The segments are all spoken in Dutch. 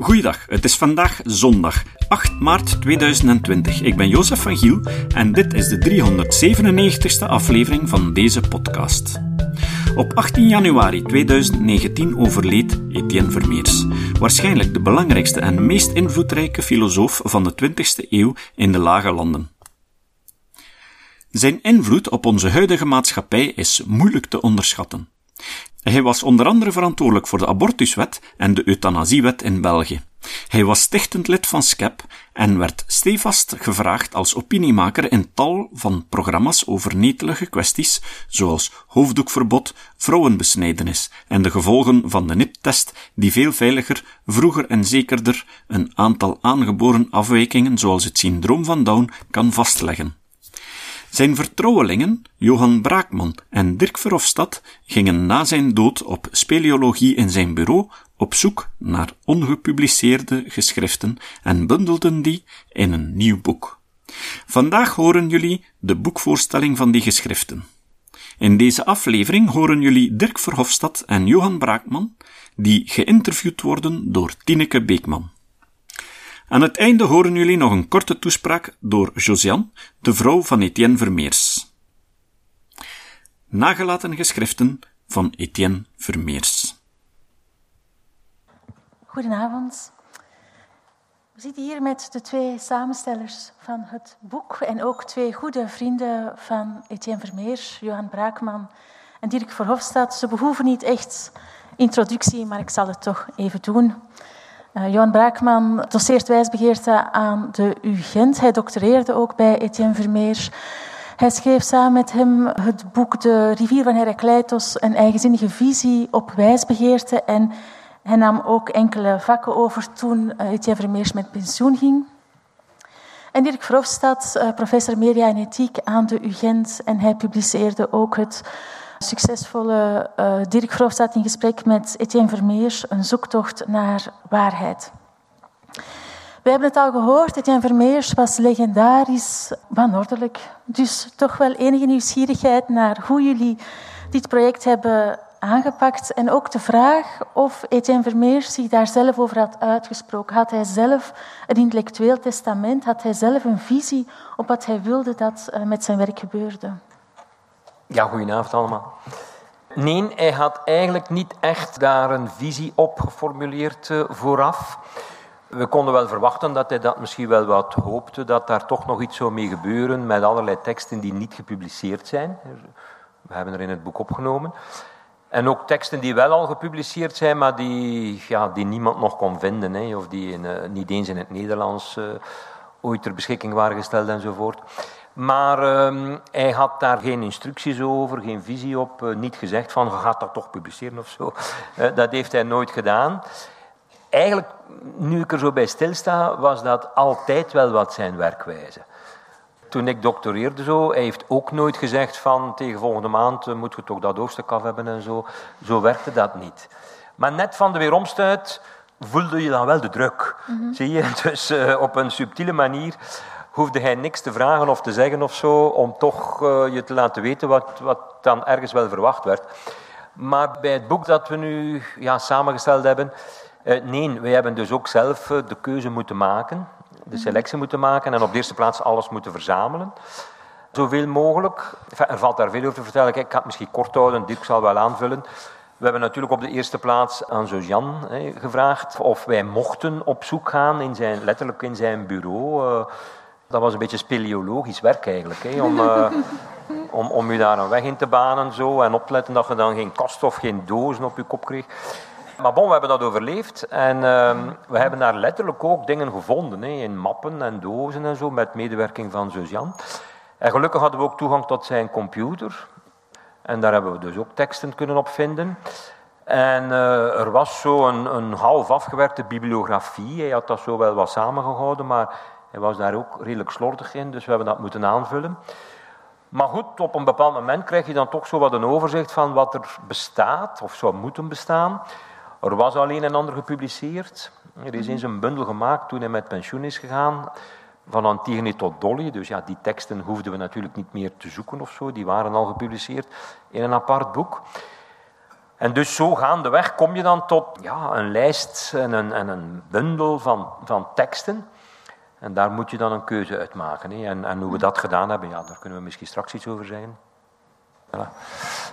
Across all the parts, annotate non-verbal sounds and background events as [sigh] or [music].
Goeiedag, het is vandaag zondag 8 maart 2020. Ik ben Jozef van Giel en dit is de 397ste aflevering van deze podcast. Op 18 januari 2019 overleed Etienne Vermeers, waarschijnlijk de belangrijkste en meest invloedrijke filosoof van de 20e eeuw in de Lage Landen. Zijn invloed op onze huidige maatschappij is moeilijk te onderschatten. Hij was onder andere verantwoordelijk voor de abortuswet en de euthanasiewet in België. Hij was stichtend lid van SCEP en werd stevast gevraagd als opiniemaker in tal van programma's over netelige kwesties, zoals hoofddoekverbod, vrouwenbesnijdenis en de gevolgen van de NIP-test, die veel veiliger, vroeger en zekerder een aantal aangeboren afwijkingen, zoals het syndroom van Down, kan vastleggen. Zijn vertrouwelingen, Johan Braakman en Dirk Verhofstadt, gingen na zijn dood op speleologie in zijn bureau op zoek naar ongepubliceerde geschriften en bundelden die in een nieuw boek. Vandaag horen jullie de boekvoorstelling van die geschriften. In deze aflevering horen jullie Dirk Verhofstadt en Johan Braakman, die geïnterviewd worden door Tineke Beekman. Aan het einde horen jullie nog een korte toespraak door Josiane, de vrouw van Etienne Vermeers. Nagelaten geschriften van Etienne Vermeers. Goedenavond. We zitten hier met de twee samenstellers van het boek en ook twee goede vrienden van Etienne Vermeers, Johan Braakman en Dirk Verhofstadt. Ze behoeven niet echt introductie, maar ik zal het toch even doen. Uh, Johan Braakman doseert wijsbegeerte aan de UGent. Hij doctoreerde ook bij Etienne Vermeers. Hij schreef samen met hem het boek De rivier van Herakleitos, een eigenzinnige visie op wijsbegeerte. En hij nam ook enkele vakken over toen eh, Etienne Vermeers met pensioen ging. En Dirk Verhofstadt, eh, professor media en ethiek aan de UGent. En hij publiceerde ook het succesvolle uh, Dirk Verhofstadt in gesprek met Etienne Vermeers, een zoektocht naar waarheid. We hebben het al gehoord, Etienne Vermeers was legendarisch wanordelijk. Dus toch wel enige nieuwsgierigheid naar hoe jullie dit project hebben aangepakt. En ook de vraag of Etienne Vermeers zich daar zelf over had uitgesproken. Had hij zelf een intellectueel testament? Had hij zelf een visie op wat hij wilde dat eh, met zijn werk gebeurde? Ja, goedenavond allemaal. Nee, hij had eigenlijk niet echt daar een visie op geformuleerd eh, vooraf. We konden wel verwachten dat hij dat misschien wel wat hoopte, dat daar toch nog iets zou mee gebeuren met allerlei teksten die niet gepubliceerd zijn. We hebben er in het boek opgenomen. En ook teksten die wel al gepubliceerd zijn, maar die, ja, die niemand nog kon vinden. Hè, of die in, uh, niet eens in het Nederlands uh, ooit ter beschikking waren gesteld enzovoort. Maar um, hij had daar geen instructies over, geen visie op, uh, niet gezegd van, gaat dat toch publiceren of zo. Uh, dat heeft hij nooit gedaan. Eigenlijk, nu ik er zo bij stilsta, was dat altijd wel wat zijn werkwijze. Toen ik doctoreerde zo, hij heeft ook nooit gezegd van, tegen volgende maand uh, moet je toch dat hoofdstuk af hebben en zo. Zo werkte dat niet. Maar net van de weeromstuit voelde je dan wel de druk. Mm -hmm. Zie je? [laughs] Dus op een subtiele manier hoefde hij niks te vragen of te zeggen of zo, om toch uh, je te laten weten wat, wat dan ergens wel verwacht werd. Maar bij het boek dat we nu ja, samengesteld hebben, uh, nee, wij hebben dus ook zelf uh, de keuze moeten maken, de selectie moeten maken en op de eerste plaats alles moeten verzamelen. Zoveel mogelijk. Er valt daar veel over te vertellen. Kijk, ik ga het misschien kort houden, Dirk zal wel aanvullen. We hebben natuurlijk op de eerste plaats aan Zojan gevraagd of wij mochten op zoek gaan, in zijn, letterlijk in zijn bureau. Dat was een beetje speleologisch werk eigenlijk. Hè, om, uh, om, om je daar een weg in te banen zo, en op te letten dat je dan geen kast of geen dozen op je kop kreeg. Maar bon, we hebben dat overleefd en uh, we hebben daar letterlijk ook dingen gevonden. Hè, in mappen en dozen en zo, met medewerking van Suzanne. En gelukkig hadden we ook toegang tot zijn computer. En daar hebben we dus ook teksten kunnen op vinden. En uh, er was zo een, een half afgewerkte bibliografie. Hij had dat zo wel wat samengehouden, maar hij was daar ook redelijk slordig in, dus we hebben dat moeten aanvullen. Maar goed, op een bepaald moment krijg je dan toch zo wat een overzicht van wat er bestaat, of zou moeten bestaan. Er was alleen een ander gepubliceerd. Er is eens een bundel gemaakt toen hij met pensioen is gegaan. Van Antigone tot Dolly. Dus ja, die teksten hoefden we natuurlijk niet meer te zoeken of zo. Die waren al gepubliceerd in een apart boek. En dus zo gaandeweg kom je dan tot ja, een lijst en een, en een bundel van, van teksten. En daar moet je dan een keuze uit maken. Hè. En, en hoe we dat gedaan hebben, ja, daar kunnen we misschien straks iets over zeggen.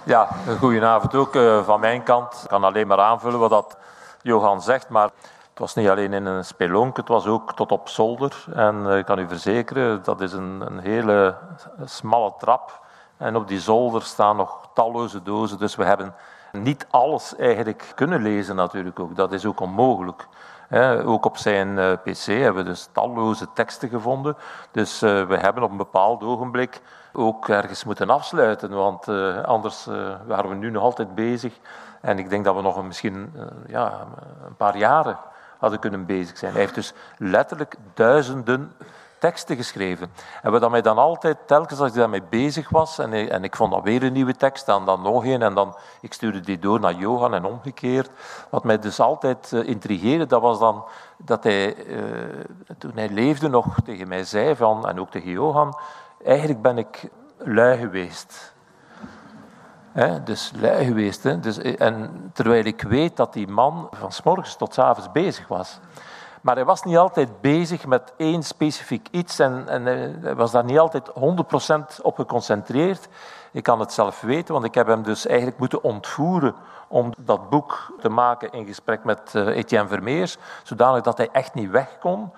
Ja, een goedenavond ook uh, van mijn kant. Ik kan alleen maar aanvullen wat dat Johan zegt, maar het was niet alleen in een spelonk, het was ook tot op zolder. En uh, ik kan u verzekeren, dat is een, een hele smalle trap. En op die zolder staan nog talloze dozen, dus we hebben niet alles eigenlijk kunnen lezen natuurlijk ook. Dat is ook onmogelijk. Ook op zijn eh, pc hebben we dus talloze teksten gevonden. Dus uh, we hebben op een bepaald ogenblik ook ergens moeten afsluiten, want uh, anders waren we nu nog altijd bezig. En ik denk dat we nog misschien ja, een paar jaren hadden kunnen bezig zijn. Hij heeft dus letterlijk duizenden teksten geschreven. En wat mij dan altijd, telkens als ik daarmee bezig was, en ik, en ik vond dan weer een nieuwe tekst, en dan nog een, en dan, ik stuurde die door naar Johan en omgekeerd. Wat mij dus altijd uh, intrigeerde, dat was dan dat hij, uh, toen hij leefde nog tegen mij zei, van, en ook tegen Johan, eigenlijk ben ik lui geweest. He, dus lui geweest. Hè? Dus, en terwijl ik weet dat die man van s morgens tot s avonds bezig was. Maar hij was niet altijd bezig met één specifiek iets en, en hij was daar niet altijd 100% op geconcentreerd. Ik kan het zelf weten, want ik heb hem dus eigenlijk moeten ontvoeren om dat boek te maken in gesprek met uh, Etienne Vermeers, zodanig dat hij echt niet weg kon.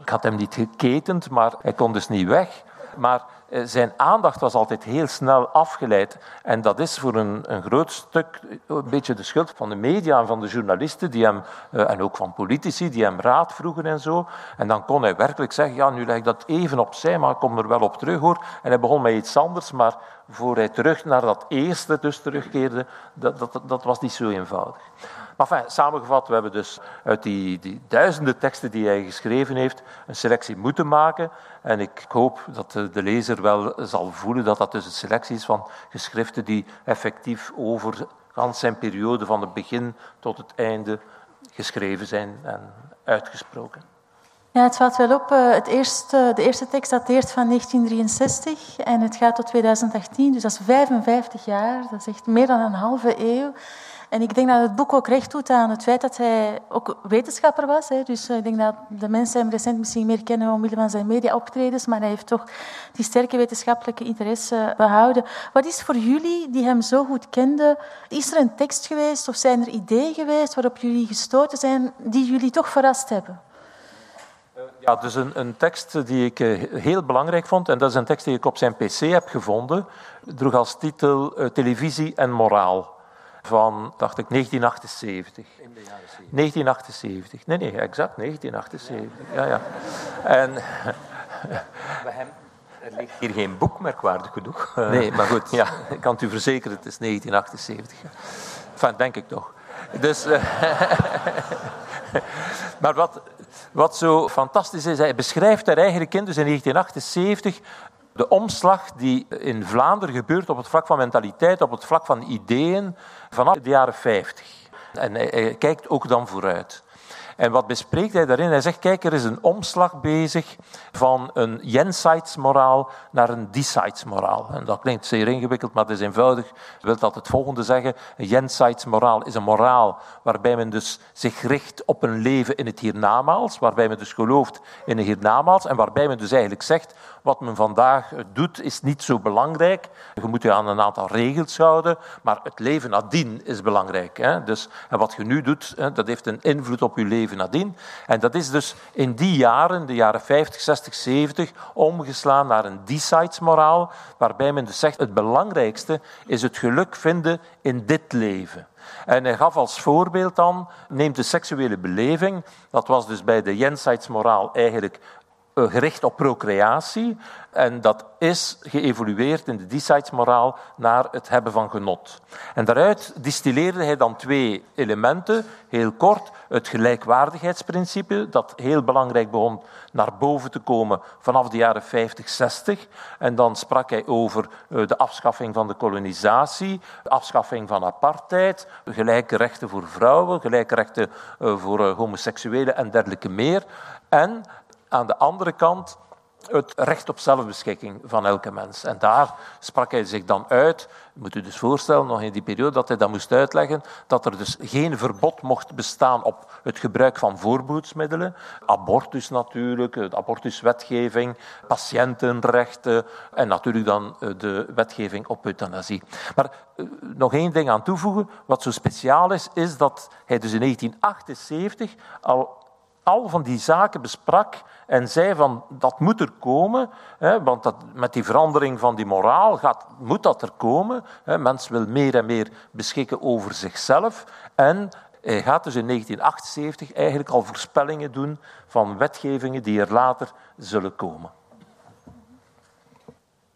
Ik had hem niet geketend, maar hij kon dus niet weg. Maar eh, zijn aandacht was altijd heel snel afgeleid. En dat is voor een, een groot stuk een beetje de schuld van de media en van de journalisten, die hem, eh, en ook van politici, die hem raad vroegen en zo. En dan kon hij werkelijk zeggen, ja, nu leg ik dat even opzij, maar ik kom er wel op terug hoor. En hij begon met iets anders, maar voor hij terug naar dat eerste dus terugkeerde, dat, dat, dat was niet zo eenvoudig. Maar samengevat, we hebben dus uit die, die, duizenden teksten die hij geschreven heeft, een selectie moeten maken. En ik hoop dat de lezer wel zal voelen dat dat dus een selectie is van geschriften die effectief over zijn periode van het begin tot het einde geschreven zijn en uitgesproken. Ja, het valt wel op. Eh, het eerste, de eerste tekst dateert van 1963 en het gaat tot 2018, dus dat is 55 jaar. Dat is echt meer dan een halve eeuw. En ik denk dat het boek ook recht doet aan het feit dat hij ook wetenschapper was. Hè. Dus eh, ik denk dat de mensen hem recent misschien meer kennen omwille van zijn media-optredens, maar hij heeft toch die sterke wetenschappelijke interesse behouden. Wat is voor jullie, die hem zo goed kenden, is er een tekst geweest of zijn er ideeën geweest waarop jullie gestoten zijn die jullie toch verrast hebben? Ja, dus een, een, tekst die ik eh, heel belangrijk vond, en dat is een tekst die ik op zijn pc heb gevonden, droeg als titel Televisie en moraal van, dacht ik, 1978. In de jaren 70. 1978. Nee, nee, exact 1978. Ja, ja. En... [laughs] er ligt hier geen boek merkwaardig genoeg. [laughs] Nee, maar goed, ja, [laughs] ik kan het u verzekeren, het is 1978. Enfin, denk ik toch. Dus, uh, maar wat, wat zo fantastisch is, hij beschrijft er eigenlijk in, dus in 1978, de omslag die in Vlaanderen gebeurt op het vlak van mentaliteit, op het vlak van ideeën, vanaf de jaren 50. En hij, kijkt ook dan vooruit. En wat bespreekt hij daarin? Hij zegt, kijk, er is een omslag bezig van een jenseitsmoraal naar een dieseitsmoraal. En dat klinkt zeer ingewikkeld, maar het is eenvoudig. Wil dat het volgende zeggen? Een jenseitsmoraal is een moraal waarbij men dus zich richt op een leven in het hiernamaals, waarbij men dus gelooft in een hiernamaals en waarbij men dus eigenlijk zegt, wat men vandaag doet is niet zo belangrijk. Je moet je aan een aantal regels houden, maar het leven nadien is belangrijk. Hè? Dus, wat je nu doet, hè, dat heeft een invloed op je leven nadien. En dat is dus in die jaren, de jaren 50, 60, 70, omgeslaan naar een moraal, waarbij men dus zegt, het belangrijkste is het geluk vinden in dit leven. En hij gaf als voorbeeld dan, neemt de seksuele beleving, dat was dus bij de moraal eigenlijk gericht op procreatie. En dat is geëvolueerd in de Decides-moraal naar het hebben van genot. En daaruit distilleerde hij dan twee elementen, heel kort. Het gelijkwaardigheidsprincipe, dat heel belangrijk begon naar boven te komen vanaf de jaren 50, 60. En dan sprak hij over eh, de afschaffing van de kolonisatie, de afschaffing van apartheid, gelijke rechten voor vrouwen, gelijke rechten eh, voor homoseksuelen en dergelijke meer. En aan de andere kant het recht op zelfbeschikking van elke mens. En daar sprak hij zich dan uit, moet u dus voorstellen, nog in die periode dat hij dat moest uitleggen, dat er dus geen verbod mocht bestaan op het gebruik van voorboedsmiddelen, abortus natuurlijk, de abortuswetgeving, patiëntenrechten en natuurlijk dan eh, de wetgeving op euthanasie. Maar eh, nog één ding aan toevoegen, wat zo speciaal is, is dat hij dus in 1978 al al van die zaken besprak en zei van dat moet er komen, hè, want dat, met die verandering van die moraal gaat, moet dat er komen. Hè. Mens wil meer en meer beschikken over zichzelf en hij gaat dus in 1978 eigenlijk al voorspellingen doen van wetgevingen die er later zullen komen.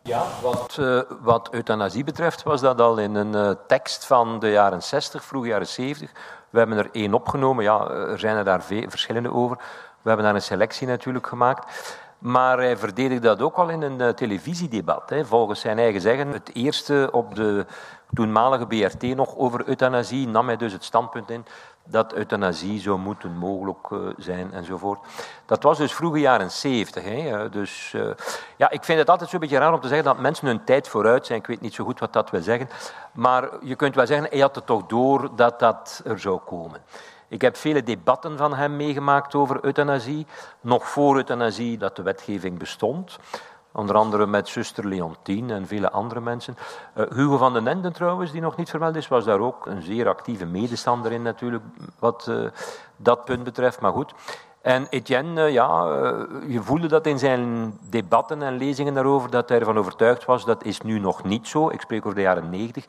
Ja, wat, uh, wat euthanasie betreft was dat al in een uh, tekst van de jaren 60, vroege jaren 70. We hebben er één opgenomen, ja, er zijn er daar verschillende over. We hebben daar een selectie natuurlijk gemaakt. Maar hij verdedigde dat ook al in een uh, televisiedebat. Hè. Volgens zijn eigen zeggen, het eerste op de toenmalige BRT nog over euthanasie, nam hij dus het standpunt in dat euthanasie zou moeten mogelijk uh, zijn enzovoort. Dat was dus vroege jaren zeventig. Dus uh, ja, ik vind het altijd zo'n beetje raar om te zeggen dat mensen hun tijd vooruit zijn. Ik weet niet zo goed wat dat wil zeggen. Maar je kunt wel zeggen, hij had het toch door dat dat er zou komen. Ik heb vele debatten van hem meegemaakt over euthanasie. Nog voor euthanasie dat de wetgeving bestond. Onder andere met zuster Leontine en vele andere mensen. Uh, Hugo van den Enden trouwens, die nog niet vermeld is, was daar ook een zeer actieve medestander in natuurlijk, wat uh, dat punt betreft. Maar goed. En Etienne, uh, ja, je voelde dat in zijn debatten en lezingen daarover, dat hij ervan overtuigd was, dat is nu nog niet zo. Ik spreek over de jaren negentig.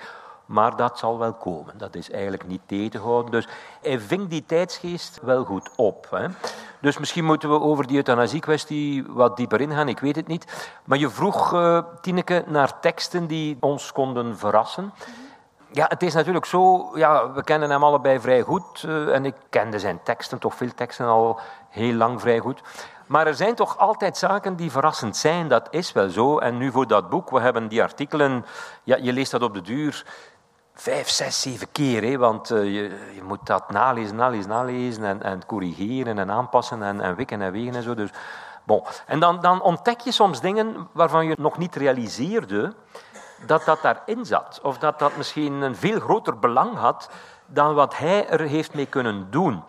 Maar dat zal wel komen. Dat is eigenlijk niet tegen te houden. Dus hij ving die tijdsgeest wel goed op. Hè. Dus misschien moeten we over die euthanasie-kwestie wat dieper ingaan, ik weet het niet. Maar je vroeg, uh, Tineke, naar teksten die ons konden verrassen. Ja, het is natuurlijk zo, ja, we kennen hem allebei vrij goed. Uh, en ik kende zijn teksten, toch veel teksten al heel lang vrij goed. Maar er zijn toch altijd zaken die verrassend zijn, dat is wel zo. En nu voor dat boek, we hebben die artikelen, ja, je leest dat op de duur vijf, zes, zeven keer. Hè, want uh, je, je, moet dat nalezen, nalezen, nalezen en, en corrigeren en aanpassen en, en wikken en wegen en zo. Dus, bon. En dan, dan ontdek je soms dingen waarvan je nog niet realiseerde dat dat daarin zat. Of dat dat misschien een veel groter belang had dan wat hij er heeft mee kunnen doen.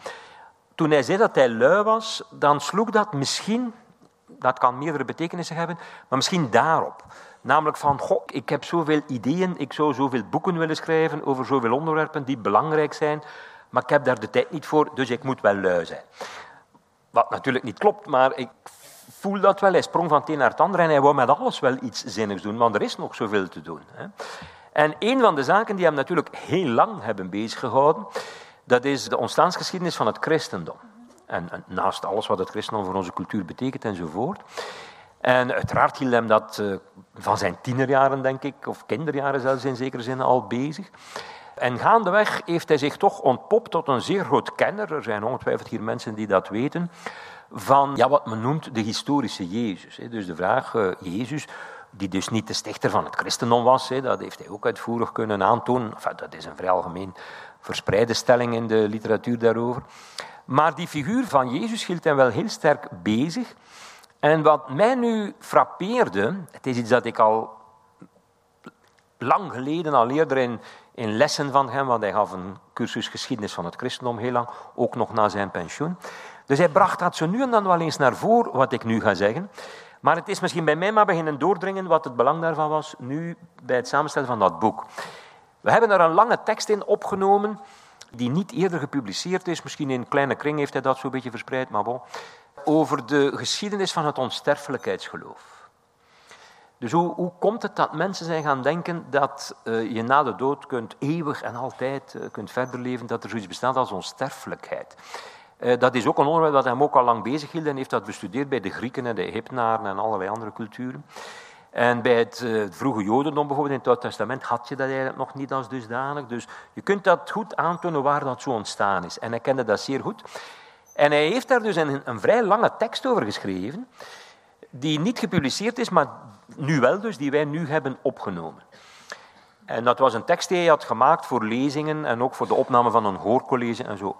Toen hij zei dat hij lui was, dan sloeg dat misschien, dat kan meerdere betekenissen hebben, maar misschien daarop. Namelijk van, ik heb zoveel ideeën, ik zou zoveel boeken willen schrijven over zoveel onderwerpen die belangrijk zijn, maar ik heb daar de tijd niet voor, dus ik moet wel lui zijn. Wat natuurlijk niet klopt, maar ik voel dat wel. Hij sprong van het een naar het ander en hij wou met alles wel iets zinnigs doen, want er is nog zoveel te doen. Hè. En een van de zaken die hem natuurlijk heel lang hebben beziggehouden, dat is de ontstaansgeschiedenis van het christendom. En, en naast alles wat het christendom voor onze cultuur betekent enzovoort. En uiteraard hield hem dat uh, van zijn tienerjaren, denk ik, of kinderjaren zelfs in zekere zin al bezig. En gaandeweg heeft hij zich toch ontpopt tot een zeer groot kenner. Er zijn ongetwijfeld hier mensen die dat weten. Van ja, wat men noemt de historische Jezus. Dus de vraag, uh, Jezus, die dus niet de stichter van het christendom was, dat heeft hij ook uitvoerig kunnen aantonen. Dat is een vrij algemeen verspreide stelling in de literatuur daarover. Maar die figuur van Jezus hield hem wel heel sterk bezig. En wat mij nu frappeerde, het is iets dat ik al lang geleden al leerde in, in lessen van hem, want hij gaf een cursus geschiedenis van het christendom heel lang, ook nog na zijn pensioen. Dus hij bracht dat zo nu en dan wel eens naar voren, wat ik nu ga zeggen. Maar het is misschien bij mij maar beginnen doordringen wat het belang daarvan was, nu bij het samenstellen van dat boek. We hebben er een lange tekst in opgenomen, die niet eerder gepubliceerd is. Misschien in een kleine kring heeft hij dat zo'n beetje verspreid, maar bon over de geschiedenis van het onsterfelijkheidsgeloof. Dus hoe, hoe komt het dat mensen zijn gaan denken dat uh, je na de dood kunt eeuwig en altijd uh, kunt verder leven, dat er zoiets bestaat als onsterfelijkheid? Uh, dat is ook een onderwerp dat hem ook al lang bezig hield en heeft dat bestudeerd bij de Grieken en de Egyptenaren en allerlei andere culturen. En bij het vroege Jodendom bijvoorbeeld in het Oude Testament had je dat eigenlijk nog niet als dusdanig. Dus je kunt dat goed aantonen waar dat zo ontstaan is. En hij kende dat zeer goed. En hij heeft daar dus een, een vrij lange tekst over geschreven, die niet gepubliceerd is, maar nu wel dus, die wij nu hebben opgenomen. En dat was een tekst die hij had gemaakt voor lezingen en ook voor de opname van een hoorcollege en zo.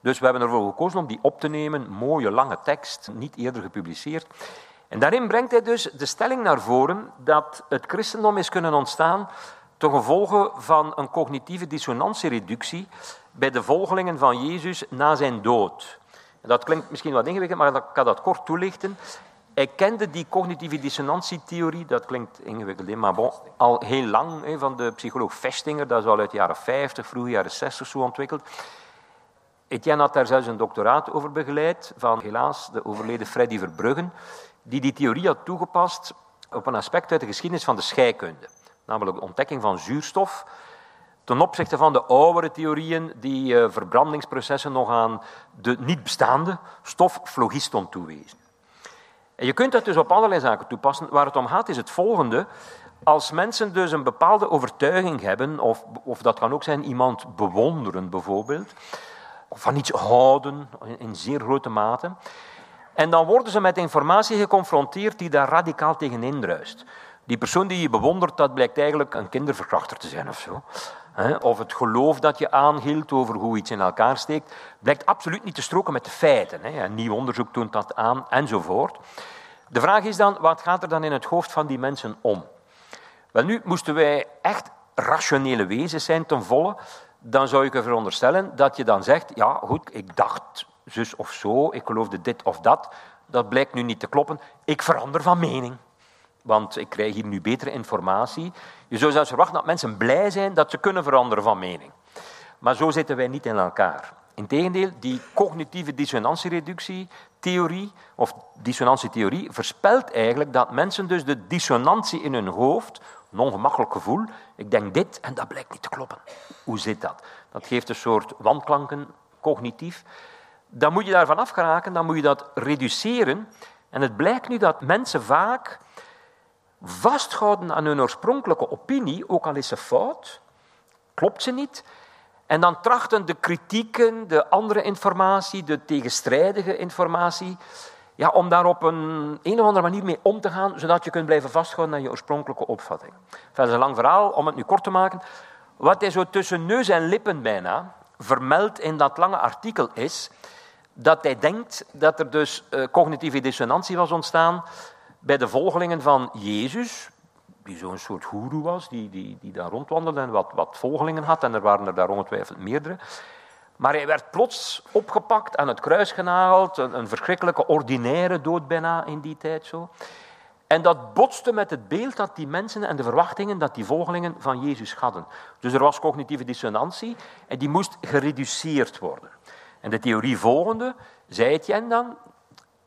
Dus we hebben ervoor gekozen om die op te nemen, mooie lange tekst, niet eerder gepubliceerd. En daarin brengt hij dus de stelling naar voren dat het christendom is kunnen ontstaan ten gevolge van een cognitieve dissonantiereductie bij de volgelingen van Jezus na zijn dood. Dat klinkt misschien wat ingewikkeld, maar ik kan dat kort toelichten. Hij kende die cognitieve dissonantietheorie, dat klinkt ingewikkeld, maar bon, al heel lang, van de psycholoog Vestinger, dat is al uit de jaren 50, vroege jaren 60 zo ontwikkeld. Etienne had daar zelfs een doctoraat over begeleid, van helaas de overleden Freddy Verbruggen, die die theorie had toegepast op een aspect uit de geschiedenis van de scheikunde, namelijk de ontdekking van zuurstof, ten opzichte van de oudere theorieën die uh, verbrandingsprocessen nog aan de niet bestaande stof phlogiston toewezen. En je kunt dat dus op allerlei zaken toepassen. Waar het om gaat is het volgende. Als mensen dus een bepaalde overtuiging hebben, of, of dat kan ook zijn iemand bewonderen bijvoorbeeld, of van iets houden in zeer grote mate, en dan worden ze met informatie geconfronteerd die daar radicaal tegen indruist. Die persoon die je bewondert, dat blijkt eigenlijk een kinderverkrachter te zijn of zo. Of het geloof dat je aanhield over hoe iets in elkaar steekt, blijkt absoluut niet te stroken met de feiten. Nieuw onderzoek toont dat aan, enzovoort. De vraag is dan, wat gaat er dan in het hoofd van die mensen om? Wel nu, moesten wij echt rationele wezens zijn ten volle, dan zou ik er veronderstellen dat je dan zegt, ja goed, ik dacht zus of zo, ik geloofde dit of dat, dat blijkt nu niet te kloppen, ik verander van mening. Want ik krijg hier nu betere informatie. Je zou zelfs verwachten dat mensen blij zijn dat ze kunnen veranderen van mening. Maar zo zitten wij niet in elkaar. Integendeel, die cognitieve dissonantiereductie-theorie, of dissonantietheorie, voorspelt eigenlijk dat mensen dus de dissonantie in hun hoofd, een ongemakkelijk gevoel, ik denk dit en dat blijkt niet te kloppen. Hoe zit dat? Dat geeft een soort wanklanken, cognitief. Dan moet je daarvan afgeraken, dan moet je dat reduceren. En het blijkt nu dat mensen vaak vasthouden aan hun oorspronkelijke opinie, ook al is ze fout, klopt ze niet, en dan trachten de kritieken, de andere informatie, de tegenstrijdige informatie, ja, om daar op een, een of andere manier mee om te gaan, zodat je kunt blijven vasthouden aan je oorspronkelijke opvatting. Dat is een lang verhaal, om het nu kort te maken. Wat hij zo tussen neus en lippen bijna vermeldt in dat lange artikel is dat hij denkt dat er dus uh, cognitieve dissonantie was ontstaan bij de volgelingen van Jezus, die zo'n soort goeroe was, die, die, die daar rondwandelde en wat, wat volgelingen had, en er waren er daar ongetwijfeld meerdere. Maar hij werd plots opgepakt, aan het kruis genageld, een, een verschrikkelijke ordinaire dood bijna in die tijd zo. En dat botste met het beeld dat die mensen en de verwachtingen dat die volgelingen van Jezus hadden. Dus er was cognitieve dissonantie en die moest gereduceerd worden. En de theorie volgende, zei Etienne dan,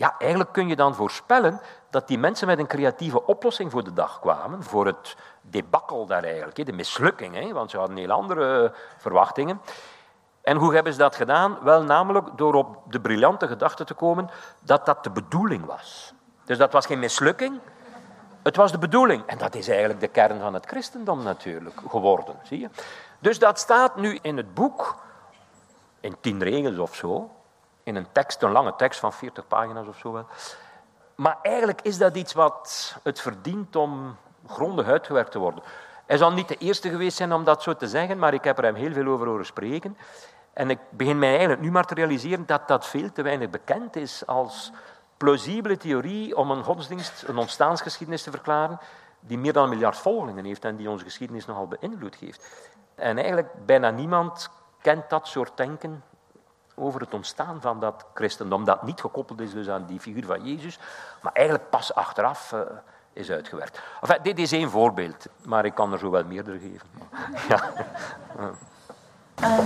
ja, eigenlijk kun je dan voorspellen dat die mensen met een creatieve oplossing voor de dag kwamen, voor het debakkel daar eigenlijk, de mislukking, want ze hadden heel andere verwachtingen. En hoe hebben ze dat gedaan? Wel, namelijk door op de briljante gedachte te komen dat dat de bedoeling was. Dus dat was geen mislukking, het was de bedoeling. En dat is eigenlijk de kern van het christendom natuurlijk geworden, zie je. Dus dat staat nu in het boek, in tien regels of zo, in een tekst, een lange tekst van 40 pagina's of zo wel. Maar eigenlijk is dat iets wat het verdient om grondig uitgewerkt te worden. Hij zal niet de eerste geweest zijn om dat zo te zeggen, maar ik heb er hem heel veel over horen spreken. En ik begin mij eigenlijk nu maar te realiseren dat dat veel te weinig bekend is als plausibele theorie om een godsdienst, een ontstaansgeschiedenis te verklaren, die meer dan een miljard volgelingen heeft en die onze geschiedenis nogal beïnvloed heeft. En eigenlijk bijna niemand kent dat soort denken over het ontstaan van dat christendom, dat niet gekoppeld is dus aan die figuur van Jezus, maar eigenlijk pas achteraf uh, is uitgewerkt. Dit is één voorbeeld, maar ik kan er zo wel meerdere geven. [laughs] ja. Uh,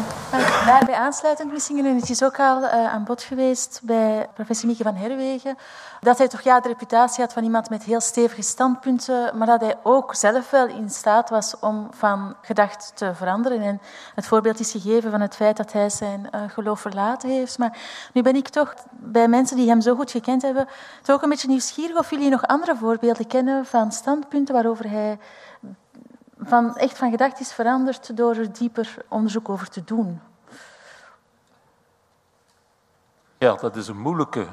daarbij aansluitend misschien, en het is ook al uh, aan bod geweest bij professor Mieke van Herwegen, dat hij toch ja, de reputatie had van iemand met heel stevige standpunten, maar dat hij ook zelf wel in staat was om van gedacht te veranderen. En het voorbeeld is gegeven van het feit dat hij zijn uh, geloof verlaten heeft. Maar nu ben ik toch bij mensen die hem zo goed gekend hebben, toch een beetje nieuwsgierig of jullie nog andere voorbeelden kennen van standpunten waarover hij van, echt van gedacht is veranderd door er dieper onderzoek over te doen? Ja, dat is een moeilijke.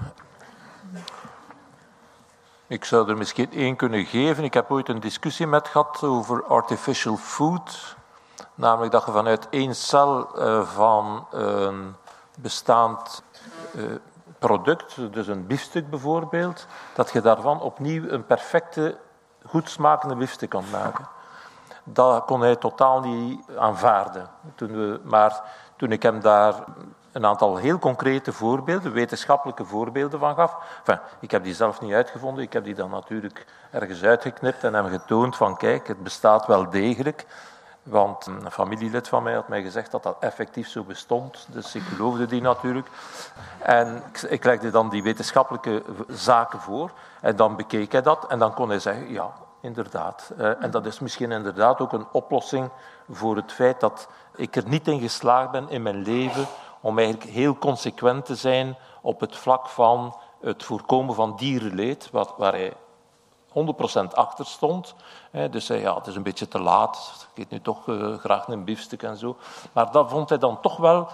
Ik zou er misschien één kunnen geven. Ik heb ooit een discussie met gehad over artificial food. Namelijk dat je vanuit één cel uh, van een bestaand uh, product, dus een biefstuk bijvoorbeeld, dat je daarvan opnieuw een perfecte, goed smakende biefstuk kan maken. Dat kon hij totaal niet aanvaarden. Toen we, maar toen ik hem daar een aantal heel concrete voorbeelden, wetenschappelijke voorbeelden van gaf. Enfin, ik heb die zelf niet uitgevonden, ik heb die dan natuurlijk ergens uitgeknipt en hem getoond van kijk, het bestaat wel degelijk. Want een familielid van mij had mij gezegd dat dat effectief zo bestond. Dus ik geloofde die natuurlijk. En ik legde dan die wetenschappelijke zaken voor. En dan bekeek hij dat. En dan kon hij zeggen, ja, inderdaad. Eh, en dat is misschien inderdaad ook een oplossing voor het feit dat ik er niet in geslaagd ben in mijn leven om eigenlijk heel consequent te zijn op het vlak van het voorkomen van dierenleed, wat, waar hij 100% achter stond. Dus hij, ja, het is een beetje te laat, ik eet nu toch uh, graag een biefstuk en zo. Maar dat vond hij dan toch wel,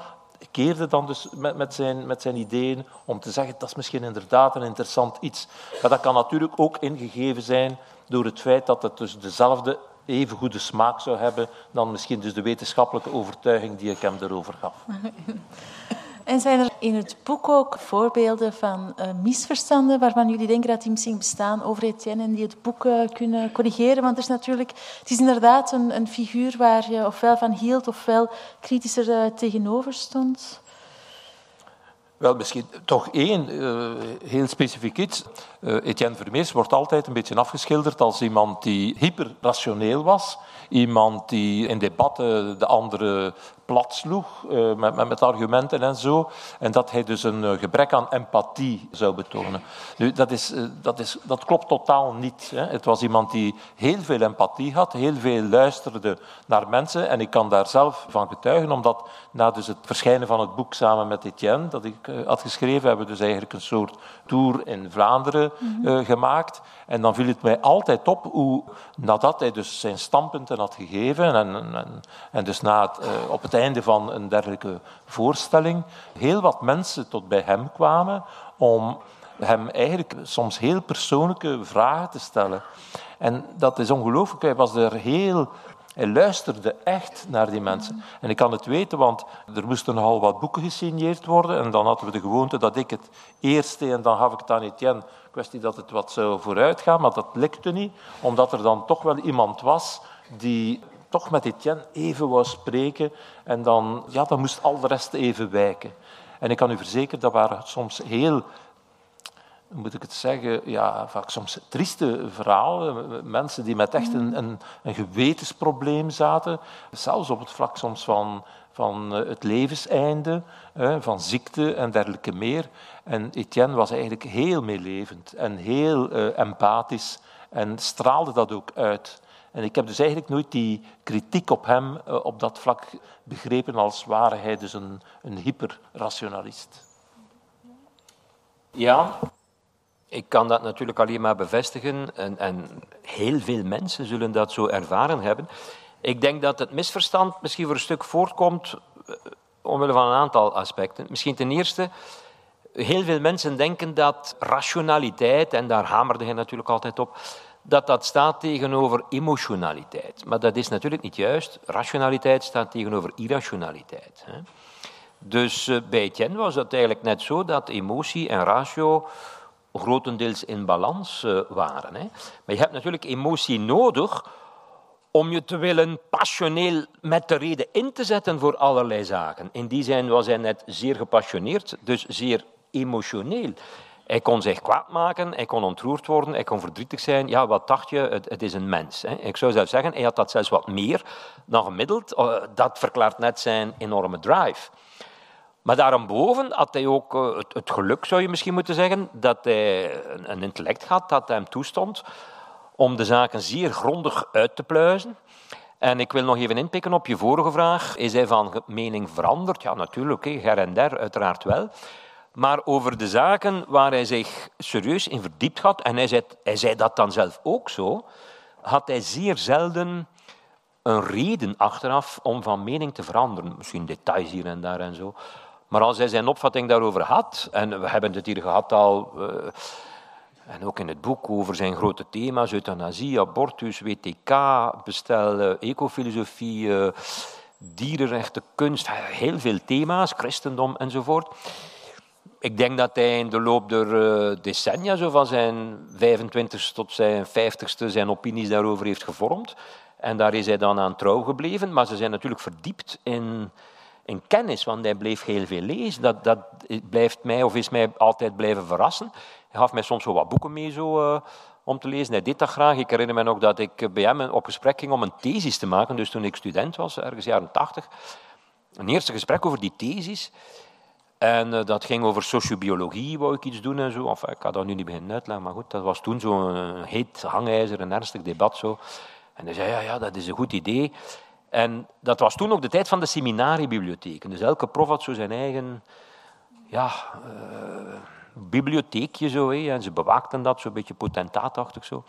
keerde dan dus met, zijn, met zijn ideeën om te zeggen, dat is misschien inderdaad een interessant iets. Maar dat kan natuurlijk ook ingegeven zijn door het feit dat het dus dezelfde even goede smaak zou hebben dan misschien dus de wetenschappelijke overtuiging die ik hem erover gaf. [laughs] En zijn er in het boek ook voorbeelden van uh, misverstanden waarvan jullie denken dat die misschien bestaan over Etienne en die het boek uh, kunnen corrigeren? Want er is natuurlijk, het is inderdaad een, een figuur waar je ofwel van hield ofwel kritischer uh, tegenover stond. Wel, misschien toch één uh, heel specifiek iets. Uh, Etienne Vermeers wordt altijd een beetje afgeschilderd als iemand die hyperrationeel was. Iemand die in debatten de andere plat sloeg uh, met, met, met, argumenten en zo. En dat hij dus een uh, gebrek aan empathie zou betonen. Nu, dat, is, uh, dat, is, dat klopt totaal niet. Hè. Het was iemand die heel veel empathie had, heel veel luisterde naar mensen. En ik kan daar zelf van getuigen, omdat na dus het verschijnen van het boek samen met Etienne, dat ik had geschreven, hebben we dus eigenlijk een soort tour in Vlaanderen mm-hmm. gemaakt. En dan viel het mij altijd op hoe, nadat hij dus zijn standpunten had gegeven, en, en, en dus na het, op het einde van een dergelijke voorstelling heel wat mensen tot bij hem kwamen om hem eigenlijk soms heel persoonlijke vragen te stellen. En dat is ongelooflijk. Hij was er heel hij luisterde echt naar die mensen. En ik kan het weten, want er moesten nogal wat boeken gesigneerd worden. En dan hadden we de gewoonte dat ik het eerst deed en dan gaf ik het aan Etienne. Dat het wat zou vooruit gaan, maar dat lukte niet. Omdat er dan toch wel iemand was die toch met Etienne even wou spreken en dan, ja, dan moest al de rest even wijken. En ik kan u verzekeren, dat waren soms heel, moet ik het zeggen, ja, vaak soms trieste verhalen. Mensen die met echt een, een, een gewetensprobleem zaten, zelfs op het vlak soms van, van eh, het levenseinde, van ziekte en dergelijke meer. En Etienne was eigenlijk heel meelevend en heel uh, empathisch en straalde dat ook uit. En ik heb dus eigenlijk nooit die kritiek op hem uh, op dat vlak begrepen als ware hij dus een, een hyperrationalist. Ja, ik kan dat natuurlijk alleen maar bevestigen en, en heel veel mensen zullen dat zo ervaren hebben. Ik denk dat het misverstand misschien voor een stuk voortkomt uh, omwille van een aantal aspecten. Misschien ten eerste, heel veel mensen denken dat rationaliteit, en daar hamerde hij natuurlijk altijd op, dat dat staat tegenover emotionaliteit. Maar dat is natuurlijk niet juist. Rationaliteit staat tegenover irrationaliteit. Dus uh, bij Etienne was het eigenlijk net zo dat emotie en ratio grotendeels in balans uh, waren. Maar je hebt natuurlijk emotie nodig om je te willen passioneel met de reden in te zetten voor allerlei zaken. In die zin was hij net zeer gepassioneerd, dus zeer emotioneel. Hij kon zich kwaad maken, hij kon ontroerd worden, hij kon verdrietig zijn. Ja, wat dacht je? Het, is een mens. Hè. Ik zou zelfs zeggen, hij had dat zelfs wat meer dan gemiddeld. Uh, dat verklaart net zijn enorme drive. Maar daarboven had hij ook uh, het, het, geluk, zou je misschien moeten zeggen, dat hij een intellect had dat hem toestond om de zaken zeer grondig uit te pluizen. En ik wil nog even inpikken op je vorige vraag. Is hij van mening veranderd? Ja, natuurlijk, her en der, uiteraard wel maar over de zaken waar hij zich serieus in verdiept had, en hij zei, hij zei dat dan zelf ook zo, had hij zeer zelden een reden achteraf om van mening te veranderen. Misschien details hier en daar en zo. Maar als hij zijn opvatting daarover had, en we hebben het hier gehad al, uh, en ook in het boek over zijn grote thema's, euthanasie, abortus, WTK, bestel, uh, ecofilosofie, uh, dierenrechten, kunst, heel veel thema's, christendom enzovoort ik denk dat hij in de loop der decennia, zo van zijn 25ste tot zijn 50ste, zijn opinies daarover heeft gevormd. En daar is hij dan aan trouw gebleven. Maar ze zijn natuurlijk verdiept in, in kennis, want hij bleef heel veel lezen. Dat, dat blijft mij, of is mij altijd blijven verrassen. Hij gaf mij soms wel wat boeken mee zo, uh, om te lezen. Hij deed dat graag. Ik herinner me nog dat ik bij hem op gesprek ging om een thesis te maken. Dus toen ik student was, ergens jaren tachtig. Een eerste gesprek over die thesis. En uh, dat ging over sociobiologie, wou ik iets doen en zo. Ik ga dat nu niet beginnen uitleggen, maar goed, dat was toen zo'n heet hangijzer, een ernstig debat. Zo. En hij zei, ja, ja, dat is een goed idee. En dat was toen ook de tijd van de seminariebibliotheken. Dus elke prof had zo zijn eigen ja, uh, bibliotheekje. Zo, hé. En ze bewaakten dat, zo'n beetje potentaatachtig zo.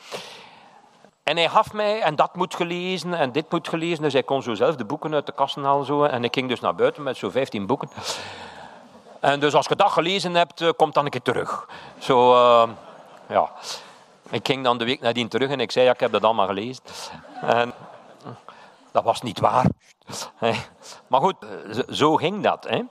En hij gaf mij, en dat moet gelezen, en dit moet gelezen. Dus hij kon zo zelf de boeken uit de kasten halen. Zo. En ik ging dus naar buiten met zo'n 15 boeken. En dus als je dat gelezen hebt, eh, komt dan een keer terug. Zo, uh, ja. Ik ging dan de week nadien terug en ik zei, ja, ik heb dat allemaal gelezen. En dat was niet waar. Maar goed, zo ging dat. Hè.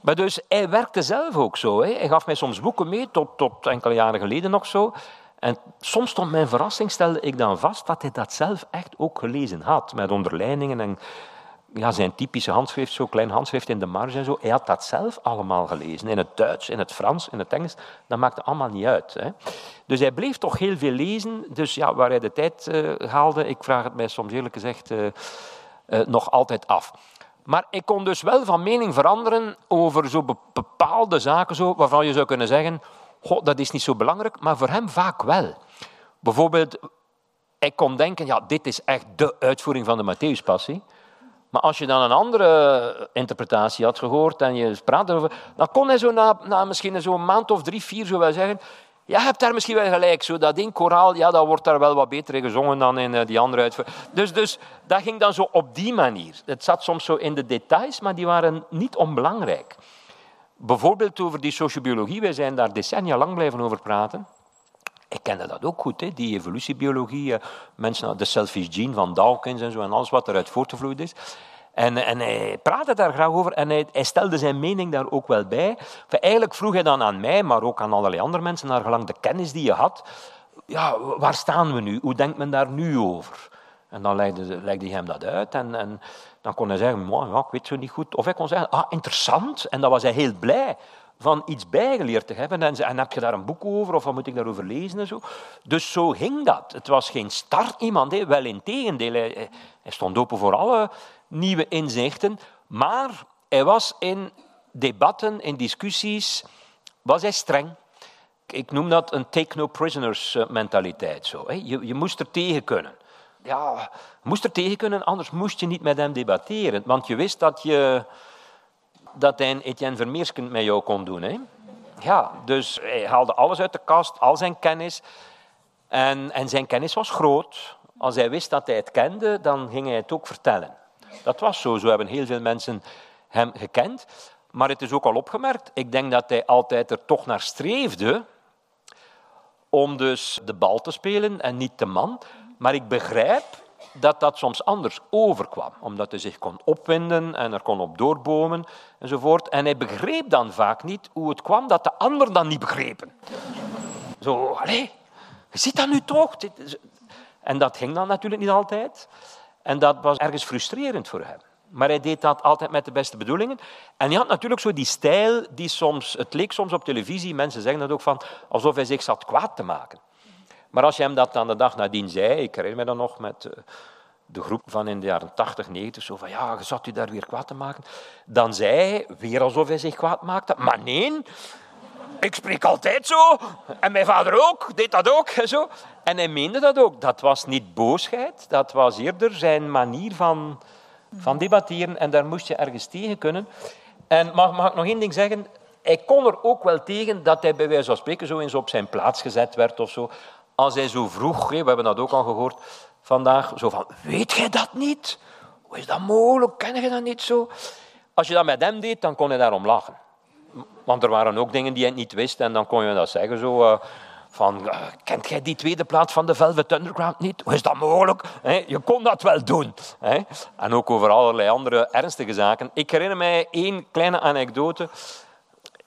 Maar dus, hij werkte zelf ook zo. Hè. Hij gaf mij soms boeken mee, tot, tot enkele jaren geleden nog zo. En soms tot mijn verrassing stelde ik dan vast dat hij dat zelf echt ook gelezen had. Met onderlijningen en ja, zijn typische handschrift, zo klein handschrift in de marge en zo. Hij had dat zelf allemaal gelezen. In het Duits, in het Frans, in het Engels. Dat maakte allemaal niet uit. Hè. Dus hij bleef toch heel veel lezen. Dus ja, waar hij de tijd uh, haalde, ik vraag het mij soms eerlijk gezegd uh, uh, nog altijd af. Maar ik kon dus wel van mening veranderen over zo bepaalde zaken zo, waarvan je zou kunnen zeggen, goh, dat is niet zo belangrijk, maar voor hem vaak wel. Bijvoorbeeld, ik kon denken, ja, dit is echt de uitvoering van de Matthäuspassie. Maar als je dan een andere interpretatie had gehoord en je praat erover, dan kon hij zo na, na misschien zo'n maand of drie, vier zo wel zeggen, ja, hebt daar misschien wel gelijk. Zo, dat in koraal, ja, dat wordt daar wel wat beter gezongen dan in uh, die andere uitvoering. Dus, dus dat ging dan zo op die manier. Het zat soms zo in de details, maar die waren niet onbelangrijk. Bijvoorbeeld over die sociobiologie. Wij zijn daar decennia lang blijven over praten. Ik kende dat ook goed, hè? die evolutiebiologie, eh, mensen, de selfish gene van Dawkins en zo, en alles wat eruit voortgevloeid is. En, en, hij praatte daar graag over en hij, hij, stelde zijn mening daar ook wel bij. Eigenlijk vroeg hij dan aan mij, maar ook aan allerlei andere mensen, naar gelang de kennis die je had. Ja, waar staan we nu? Hoe denkt men daar nu over? En dan legde, hij hem dat uit en, en dan kon hij zeggen, ja, ik weet zo niet goed. Of hij kon zeggen, ah, interessant. En dan was hij heel blij van iets bijgeleerd te hebben. En, en heb je daar een boek over, of wat moet ik daarover lezen en zo. Dus zo ging dat. Het was geen start iemand, wel in tegendeel. Hij, hij stond open voor alle nieuwe inzichten, maar hij was in debatten, in discussies, was hij streng. Ik noem dat een take no prisoners eh, mentaliteit. Zo, je, je moest er tegen kunnen. Ja, moest er tegen kunnen, anders moest je niet met hem debatteren. Want je wist dat, je, dat hij Etienne Vermeerskend met jou kon doen. Hè? Ja, dus hij haalde alles uit de kast, al zijn kennis. En, en zijn kennis was groot. Als hij wist dat hij het kende, dan ging hij het ook vertellen. Dat was zo. Zo hebben heel veel mensen hem gekend. Maar het is ook al opgemerkt, ik denk dat hij altijd er toch naar streefde om dus de bal te spelen en niet de man. Maar ik begrijp dat dat soms anders overkwam, omdat hij zich kon opwinden en er kon op doorbomen enzovoort. En hij begreep dan vaak niet hoe het kwam dat de anderen dan niet begrepen. Zo, allee, je ziet dat nu toch? En dat ging dan natuurlijk niet altijd. En dat was ergens frustrerend voor hem. Maar hij deed dat altijd met de beste bedoelingen. En hij had natuurlijk zo die stijl die soms... Het leek soms op televisie, mensen zeggen dat ook van... alsof hij zich zat kwaad te maken. Maar als je hem dat dan de dag nadien zei... Ik herinner me dan nog met eh, de groep van in de jaren 80, 90... zo van, ja, zat u daar weer kwaad te maken. Dan zei hij, weer alsof hij zich kwaad maakte... Maar nee, ik spreek altijd zo. En mijn vader ook, deed dat ook. En, zo. en hij meende dat ook. Dat was niet boosheid, dat was eerder zijn manier van, van debatteren. En daar moest je ergens tegen kunnen. En mag, mag ik nog één ding zeggen? Hij kon er ook wel tegen dat hij bij wijze van spreken zo eens op zijn plaats gezet werd of zo. Als hij zo vroeg, we hebben dat ook al gehoord vandaag, zo van, weet jij dat niet? Hoe is dat mogelijk? Ken je dat niet zo? Als je dat met hem deed, dan kon hij daarom lachen. Want er waren ook dingen die hij niet wist en dan kon je dat zeggen zo... Uh, van, uh, kent jij die tweede plaat van de Velvet Underground niet? Hoe is dat mogelijk? Je kon dat wel doen. En ook over allerlei andere ernstige zaken. Ik herinner mij één kleine anekdote.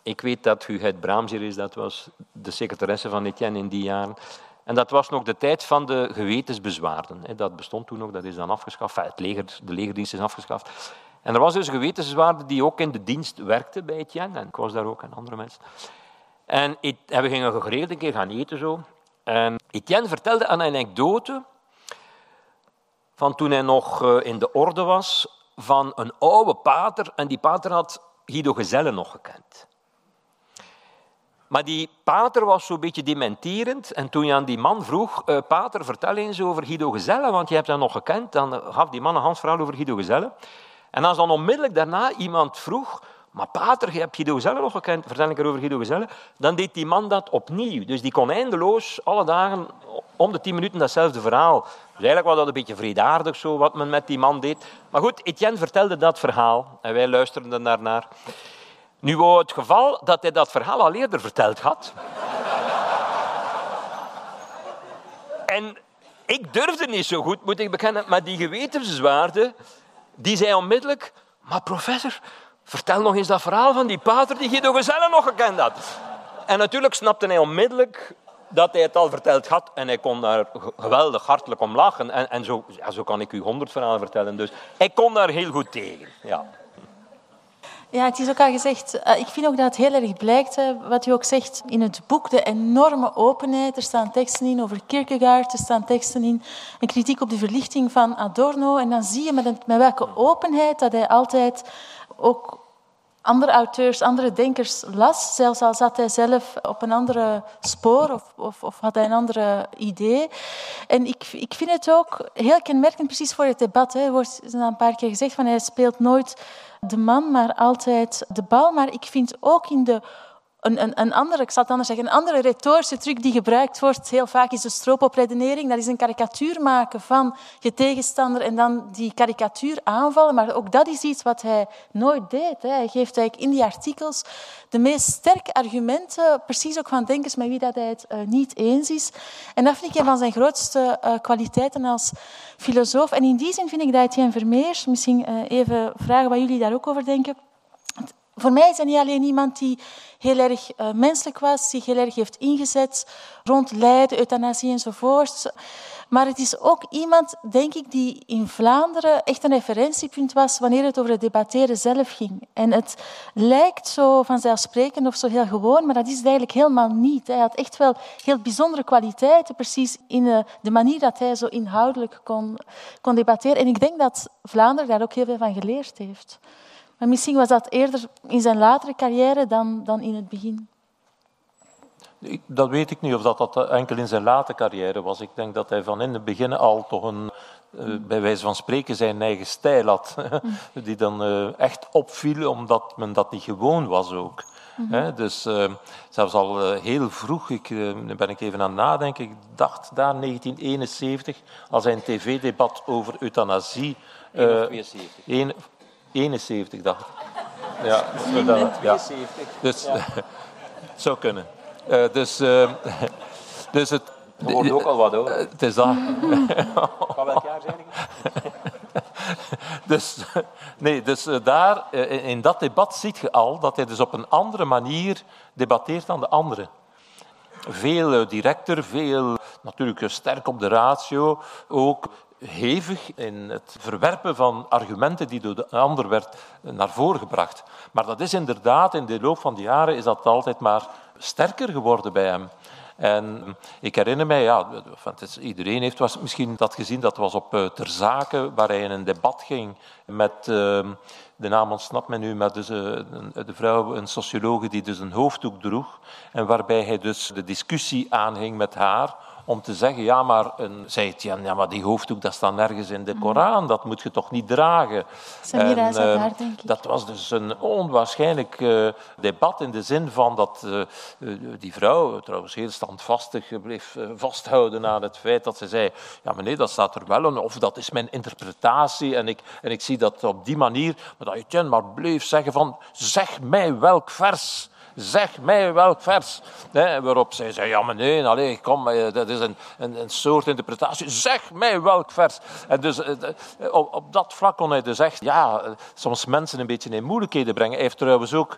Ik weet dat Huguette Braams hier is, dat was de secretaresse van Etienne in die jaren. En dat was nog de tijd van de gewetensbezwaarden. Dat bestond toen nog, dat is dan afgeschaft. het leger, de legerdienst is afgeschaft. En er was dus een gewetensbezwaarde die ook in de dienst werkte bij Etienne. En ik was daar ook en andere mensen. En, we gingen geregeld een keer gaan eten zo. En Etienne vertelde een anekdote van toen hij nog eh, in de orde was van een oude pater. En die pater had Guido Gezelle nog gekend. Maar die pater was zo'n beetje dementerend. En toen je aan die man vroeg, uh, pater, vertel eens over Guido Gezelle, want je hebt hem nog gekend, dan gaf die man een Hans verhaal over Guido Gezelle. En als dan onmiddellijk daarna iemand vroeg, maar pater, je hebt Guido Gezelle nog gekend, vertel ik erover Guido Gezelle, dan deed die man dat opnieuw. Dus die kon eindeloos alle dagen om de tien minuten datzelfde verhaal. Dus eigenlijk was dat een beetje vredaardig zo, wat men met die man deed. Maar goed, Etienne vertelde dat verhaal en wij luisterden daarnaar. Nu wou het geval dat hij dat verhaal al eerder verteld had. en ik durfde niet zo goed, moet ik bekennen, maar die gewetenswaarde, die zei onmiddellijk, maar professor, vertel nog eens dat verhaal van die pater die Guido Gezelle nog gekend had. En natuurlijk snapte hij onmiddellijk dat hij het al verteld had en hij kon daar geweldig hartelijk om lachen. En, en zo, zo kan ik u honderd verhalen vertellen. Dus hij kon daar heel goed tegen. Ja. Ja, het is ook al gezegd. Eh, ik vind ook dat het heel erg blijkt, wat u ook zegt in het boek, de enorme openheid. Er staan teksten in over Kierkegaard, er staan teksten in een kritiek op de verlichting van Adorno. En dan zie je met, met welke openheid dat hij altijd ook andere auteurs, andere denkers las, zelfs al zat hij zelf op een andere spoor of, of, of had hij een andere idee. En ik, ik vind het ook heel kenmerkend, precies voor het debat. Er wordt een paar keer gezegd van hij speelt nooit de man, maar altijd de bal. Maar ik vind ook in de een, een, andere, ik zal het anders zeggen, een andere retorische truc die gebruikt wordt heel vaak is de stroopopredenering. Dat is een karikatuur maken van je tegenstander en dan die karikatuur aanvallen. Maar ook dat is iets wat hij nooit deed. Hij geeft eigenlijk in die artikels de meest sterke argumenten, precies ook van denkers met wie hij het uh, niet eens is. En dat vind ik een van zijn grootste uh, kwaliteiten als filosoof. En in die zin vind ik dat Etienne Vermeers, misschien uh, even vragen wat jullie daar ook over denken voor mij is hij niet alleen iemand die heel erg uh, menselijk was, zich heel erg heeft ingezet rond lijden, euthanasie enzovoort. Maar het is ook iemand, denk ik, die in Vlaanderen echt een referentiepunt was wanneer het over het debatteren zelf ging. En het lijkt zo vanzelfsprekend of zo heel gewoon, maar dat is het eigenlijk helemaal niet. Hij had echt wel heel bijzondere kwaliteiten, precies in de, de manier dat hij zo inhoudelijk kon, kon debatteren. En ik denk dat Vlaanderen daar ook heel veel van geleerd heeft. Maar misschien was dat eerder in zijn latere carrière dan, dan in het begin. Dat weet ik niet of dat, dat enkel in zijn late carrière was. Ik denk dat hij van in het begin al toch een, uh, bij wijze van spreken, zijn eigen stijl had. [laughs] die dan uh, echt opviel, omdat men dat niet gewoon was ook. Mm -hmm. dus zelfs al heel vroeg, ik, ben ik even aan het nadenken, ik dacht daar 1971, als hij een tv-debat over euthanasie... 72. 71, dacht ik. Ja, dat, ja. Dus ja. het [laughs] zou kunnen. Uh, dus, uh, [laughs] dus het. Wordt ook al wat hoor. Het is dat. [laughs] Van welk jaar zijn dus, nee, dus daar, in dat debat ziet je al dat hij dus op een andere manier debatteert dan de anderen. Veel directer, veel natuurlijk sterk op de ratio, ook hevig in het verwerpen van argumenten die door de ander werd naar voren gebracht. Maar dat is inderdaad, in de loop van de jaren is dat altijd maar sterker geworden bij hem. En ik herinner mij, ja, iedereen heeft misschien dat gezien, dat was op uh, Ter Zake, waar hij in een debat ging met, uh, de naam ontsnapt me nu, maar dus, uh, de vrouw, een sociologe die dus een hoofddoek droeg, en waarbij hij dus de discussie aanging met haar om te zeggen, ja, maar, een, zei het, ja, maar die hoofddoek dat staat nergens in de mm. Koran, dat moet je toch niet dragen. Samira en, uh, daar, denk ik. Dat was dus een onwaarschijnlijk uh, debat in de zin van dat uh, die vrouw, trouwens heel standvastig, bleef vasthouden aan het feit dat ze zei, ja meneer, dat staat er wel of dat is mijn interpretatie en ik, en ik zie dat op die manier, maar dat Etienne maar bleef zeggen van, zeg mij welk vers zeg mij welk vers. Waarop zij zei, ja maar nee, allez, kom, eh, dat is een, een, een, soort interpretatie. Zeg mij welk vers. En dus eh, op, op dat vlak kon hij dus echt, ja, soms mensen een beetje in moeilijkheden brengen. Hij heeft trouwens ook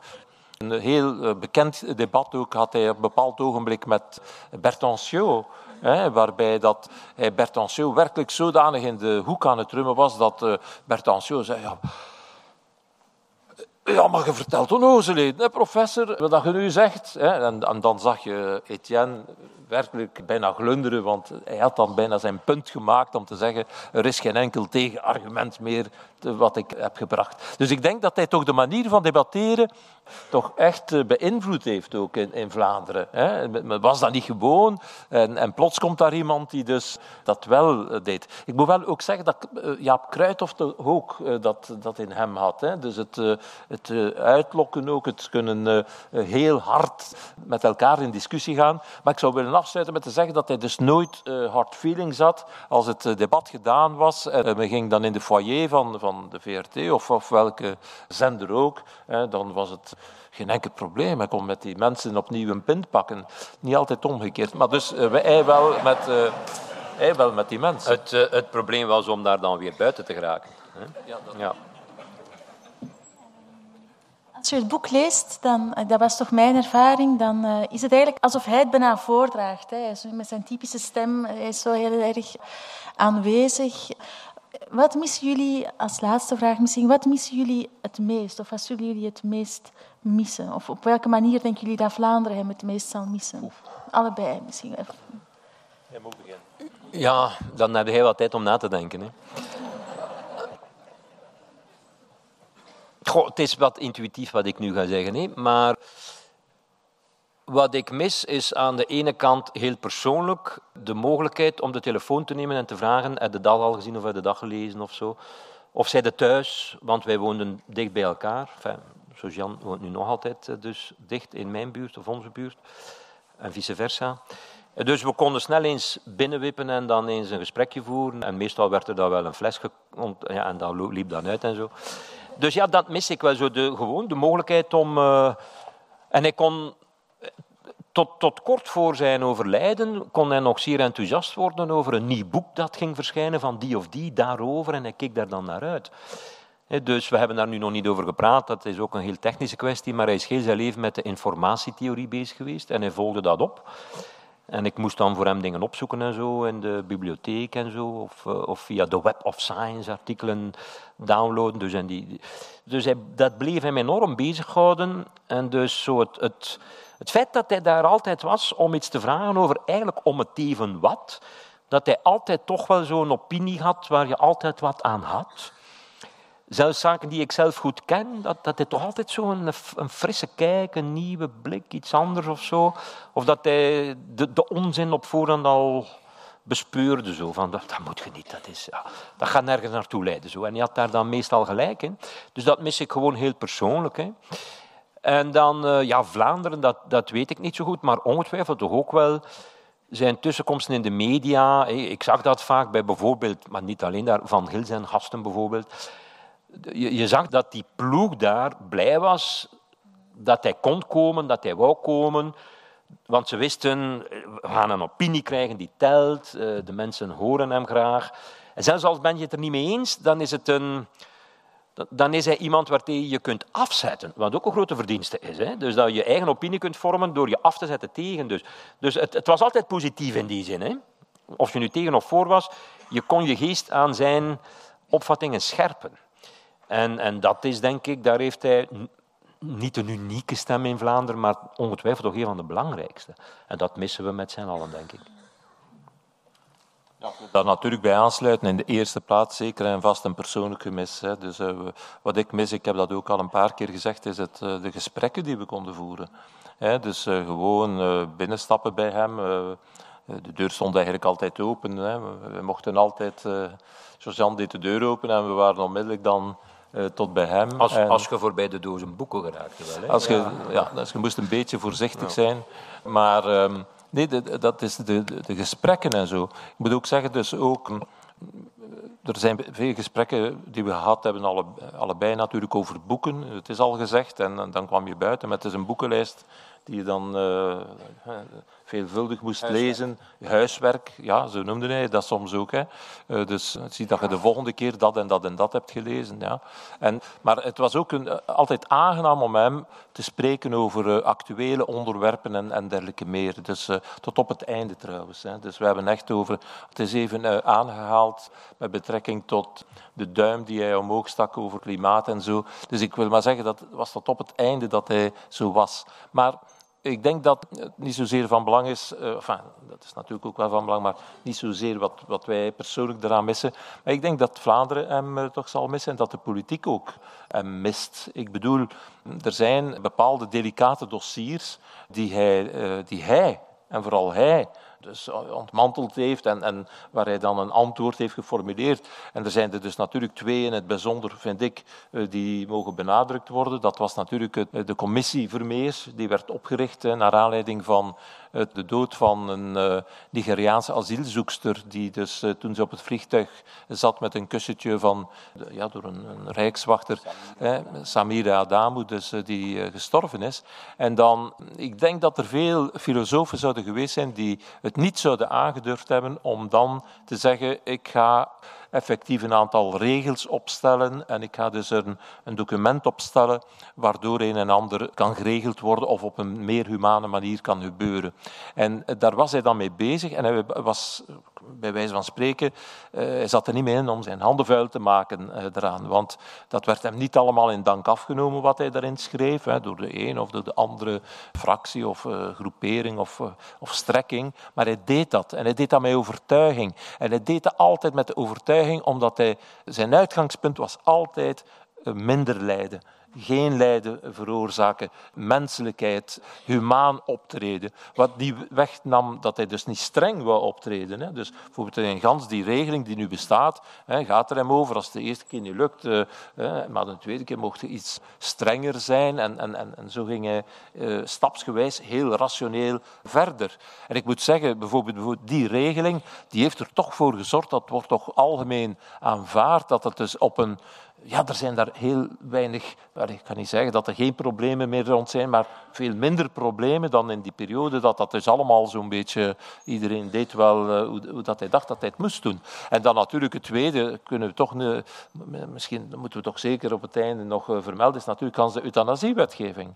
Een heel bekend debat ook had hij op een bepaald ogenblik met Bertancio. Hè, waarbij dat hij Bertancio werkelijk zodanig in de hoek aan het rummen was dat Bertancio zei... Ja, ja, maar je vertelt onnozelheden, hè, professor, wat je nu zegt. Hè. En, en, dan zag je Etienne werkelijk bijna glunderen, want hij had dan bijna zijn punt gemaakt om te zeggen er is geen enkel tegenargument meer wat ik heb gebracht. Dus ik denk dat hij toch de manier van debatteren toch echt eh, beïnvloed heeft ook in, Vlaanderen. Hè. Men was dat niet gewoon en, en, plots komt daar iemand die dus dat wel eh, deed. Ik moet wel ook zeggen dat eh, Jaap Kruithof ook dat, dat in hem had. Hè. Dus het, het uitlokken ook, het kunnen heel hard met elkaar in discussie gaan. Maar ik zou willen afsluiten met te zeggen dat hij dus nooit hard feelings had als het debat gedaan was. En we gingen dan in de foyer van, van de VRT of, of welke zender ook. Hè, dan was het geen enkel probleem. Hij kon met die mensen opnieuw een pint pakken. Niet altijd omgekeerd. Maar dus hij wel met, hij wel met die mensen. Het, het probleem was om daar dan weer buiten te geraken. Hè? Ja, dat... ja. Als je het boek leest, dan, dat was toch mijn ervaring, dan uh, is het eigenlijk alsof hij het bijna voordraagt. Hè. Met zijn typische stem, hij is zo heel erg aanwezig. Wat missen jullie, als laatste vraag misschien, wat missen jullie het meest? Of wat zullen jullie het meest missen? Of op welke manier denken jullie dat Vlaanderen hem het meest zal missen? Oef. Allebei misschien. Even. Jij moet beginnen. Ja, dan heb je heel wat tijd om na te denken. Hè. Het is wat intuïtief wat ik nu ga zeggen, hè, maar wat ik mis is aan de ene kant heel persoonlijk de mogelijkheid om de telefoon te nemen en te vragen: heb de dag al gezien of heb de dag gelezen of zo? Of zij de thuis, want wij woonden dicht bij elkaar. Enfin, zoals Jan woont nu nog altijd eh, dus dicht in mijn buurt of onze buurt. En vice versa. Dus we konden snel eens binnenwippen en dan eens een gesprekje voeren. En meestal werd er dan wel een fles ja, en dat liep dan uit en zo. Dus ja, dat mis ik wel zo. De, gewoon de mogelijkheid om... Uh, en ik kon tot, tot kort voor zijn overlijden kon hij nog zeer enthousiast worden over een nieuw boek dat ging verschijnen van die of die daarover en hij keek daar dan naar uit. Dus we hebben daar nu nog niet over gepraat, dat is ook een heel technische kwestie, maar hij is heel zijn leven met de informatietheorie bezig geweest en hij volgde dat op. En ik moest dan voor hem dingen opzoeken en zo in de bibliotheek en zo, of, eh, of via de Web of Science artikelen downloaden. Dus, en die, dus dat bleef hem enorm bezighouden. En dus zo het, het, het feit dat hij daar altijd was om iets te vragen over eigenlijk om het even wat, dat hij altijd toch wel zo'n opinie had waar je altijd wat aan had. Zelfs zaken die ik zelf goed ken, dat, dat hij toch altijd zo'n een, een frisse kijk, een nieuwe blik, iets anders of zo. Of dat hij de, de onzin op voorhand al bespeurde. Zo, van, dat, dat moet je niet, dat, is, dat gaat nergens naartoe leiden. Zo. En hij had daar dan meestal gelijk in. Dus dat mis ik gewoon heel persoonlijk. Hè. En dan, uh, ja, Vlaanderen, dat, dat weet ik niet zo goed, maar ongetwijfeld toch ook wel zijn tussenkomsten in de media. Ik zag dat vaak bij bijvoorbeeld, maar niet alleen daar, Van Gils en Gasten bijvoorbeeld. Je, zag dat die ploeg daar blij was dat hij kon komen, dat hij wou komen. Want ze wisten, we gaan een opinie krijgen die telt, eh, de mensen horen hem graag. En zelfs als ben je het er niet mee eens, dan is het een, dan is hij iemand waartegen je kunt afzetten. Wat ook een grote verdienste is. Hè? Dus dat je je eigen opinie kunt vormen door je af te zetten tegen. Dus, dus het, het was altijd positief in die zin. Hè? Of je nu tegen of voor was, je kon je geest aan zijn opvattingen scherpen. En, en dat is denk ik, daar heeft hij niet een unieke stem in Vlaanderen, maar ongetwijfeld toch een van de belangrijkste. En dat missen we met z'n allen, denk ik. Ja, daar natuurlijk bij aansluiten. In de eerste plaats zeker en vast een persoonlijk gemis. Hè. Dus uh, wat ik mis, ik heb dat ook al een paar keer gezegd, is het, uh, de gesprekken die we konden voeren. Hè. Dus uh, gewoon binnenstappen bij hem. de deur stond eigenlijk altijd open. Hè. We, mochten altijd, Josiane deed de deur open en we waren onmiddellijk dan tot bij hem. Als, en, als je voorbij de dozen boeken geraakte wel. Hè? Als je, ja. ja. dus je moest een beetje voorzichtig ja. zijn. Maar... Um, Nee, dat is de, de, gesprekken en zo. Ik moet ook zeggen, dus ook er zijn veel gesprekken die we gehad hebben, alle, allebei natuurlijk over boeken. Het is al gezegd, en, dan kwam je buiten met dus een boekenlijst die je dan uh, veelvuldig moest lezen. Huiswerk, ja, zo noemde hij dat soms ook. Hè. Uh, dus zie dat je de volgende keer dat en dat en dat hebt gelezen. Ja. En, maar het was ook een, eh, altijd aangenaam om hem te spreken over uh, actuele onderwerpen en, en dergelijke meer. Dus tot op het einde trouwens. Hè. Dus we hebben echt over, het is even aangehaald met betrekking tot de duim die hij omhoog stak over klimaat en zo. Dus ik wil maar zeggen, dat was tot op het einde dat hij zo was. Maar ik denk dat het niet zozeer van belang is, uh, enfin, dat is natuurlijk ook wel van belang, maar niet zozeer wat, wat wij persoonlijk eraan missen. Maar ik denk dat Vlaanderen hem uh, toch zal missen en dat de politiek ook hem mist. Ik bedoel, er zijn bepaalde delicate dossiers die hij, uh, die hij en vooral hij dus ontmanteld heeft en, en waar hij dan een antwoord heeft geformuleerd. En er zijn er dus natuurlijk twee in het bijzonder, vind ik, eh, die mogen benadrukt worden. Dat was natuurlijk de commissie Vermeers, die werd opgericht naar aanleiding van de dood van een Nigeriaanse asielzoekster, die dus toen ze op het vliegtuig zat met een kussentje van, ja, door een, een rijkswachter, Samira Adamu, dus die gestorven is. En dan, ik denk dat er veel filosofen zouden geweest zijn die het niet zouden aangedurfd hebben om dan te zeggen, ik ga effectief een aantal regels opstellen en ik ga dus een, een document opstellen waardoor een en ander kan geregeld worden of op een meer humane manier kan gebeuren. En daar was hij dan mee bezig en hij was, bij wijze van spreken, eh, hij zat er niet mee in om zijn handen vuil te maken eh, eraan, want dat werd hem niet allemaal in dank afgenomen wat hij daarin schreef, hè, door de een of door de andere fractie of uh, groepering of, of strekking, maar hij deed dat en hij deed dat met overtuiging. En hij deed dat altijd met de overtuiging omdat hij, zijn uitgangspunt was altijd minder lijden geen lijden veroorzaken, menselijkheid, humaan optreden. Wat die wegnam dat hij dus niet streng wou optreden. Hè. Dus bijvoorbeeld in gans die regeling die nu bestaat, hè, gaat er hem over als het de eerste keer niet lukt, uh, maar de tweede keer mocht hij iets strenger zijn. En, en, en, zo ging hij uh, stapsgewijs heel rationeel verder. En ik moet zeggen, bijvoorbeeld, bijvoorbeeld die regeling, die heeft er toch voor gezorgd, dat wordt toch algemeen aanvaard, dat het dus op een ja, er zijn daar heel weinig, ik kan niet zeggen dat er geen problemen meer rond zijn, maar veel minder problemen dan in die periode dat dat dus allemaal zo'n beetje, iedereen deed wel uh, hoe, dat hij dacht dat hij het moest doen. En dan natuurlijk het tweede, kunnen we toch, misschien moeten we toch zeker op het einde nog uh, vermelden, is natuurlijk de euthanasiewetgeving.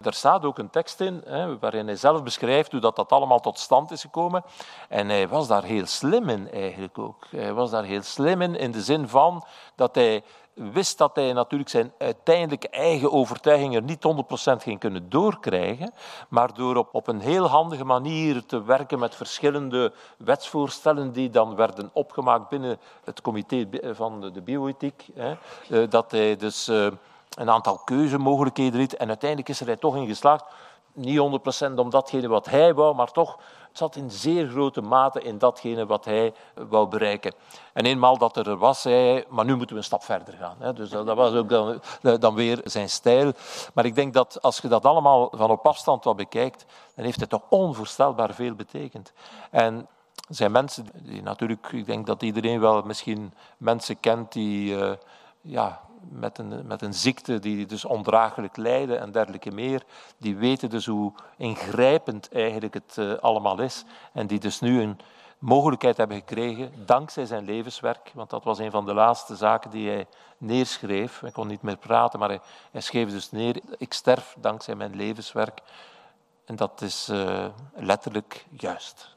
Daar staat ook een tekst in, waarin hij zelf beschrijft hoe dat, dat allemaal tot stand is gekomen. En hij was daar heel slim in eigenlijk ook. Hij was daar heel slim in, in de zin van dat hij wist dat hij natuurlijk zijn uiteindelijke eigen overtuigingen niet 100% ging kunnen doorkrijgen, maar door op, op een heel handige manier te werken met verschillende wetsvoorstellen die dan werden opgemaakt binnen het comité van de, bioethiek, eh, dat hij dus eh, een aantal keuzemogelijkheden liet en uiteindelijk is er hij toch in geslaagd niet 100% om datgene wat hij wou, maar toch het zat in zeer grote mate in datgene wat hij wou bereiken. En eenmaal dat er was, zei hij, maar nu moeten we een stap verder gaan. Dus dat was ook dan, dan weer zijn stijl. Maar ik denk dat als je dat allemaal van op afstand wat bekijkt, dan heeft het toch onvoorstelbaar veel betekend. En zijn mensen die natuurlijk, ik denk dat iedereen wel misschien mensen kent die uh, ja, met een, met een ziekte die dus ondraaglijk lijden en dergelijke meer, die weten dus hoe ingrijpend eigenlijk het uh, allemaal is en die dus nu een mogelijkheid hebben gekregen, dankzij zijn levenswerk, want dat was een van de laatste zaken die hij neerschreef. Hij kon niet meer praten, maar hij, schreef dus neer, ik sterf dankzij mijn levenswerk. En dat is uh, letterlijk juist.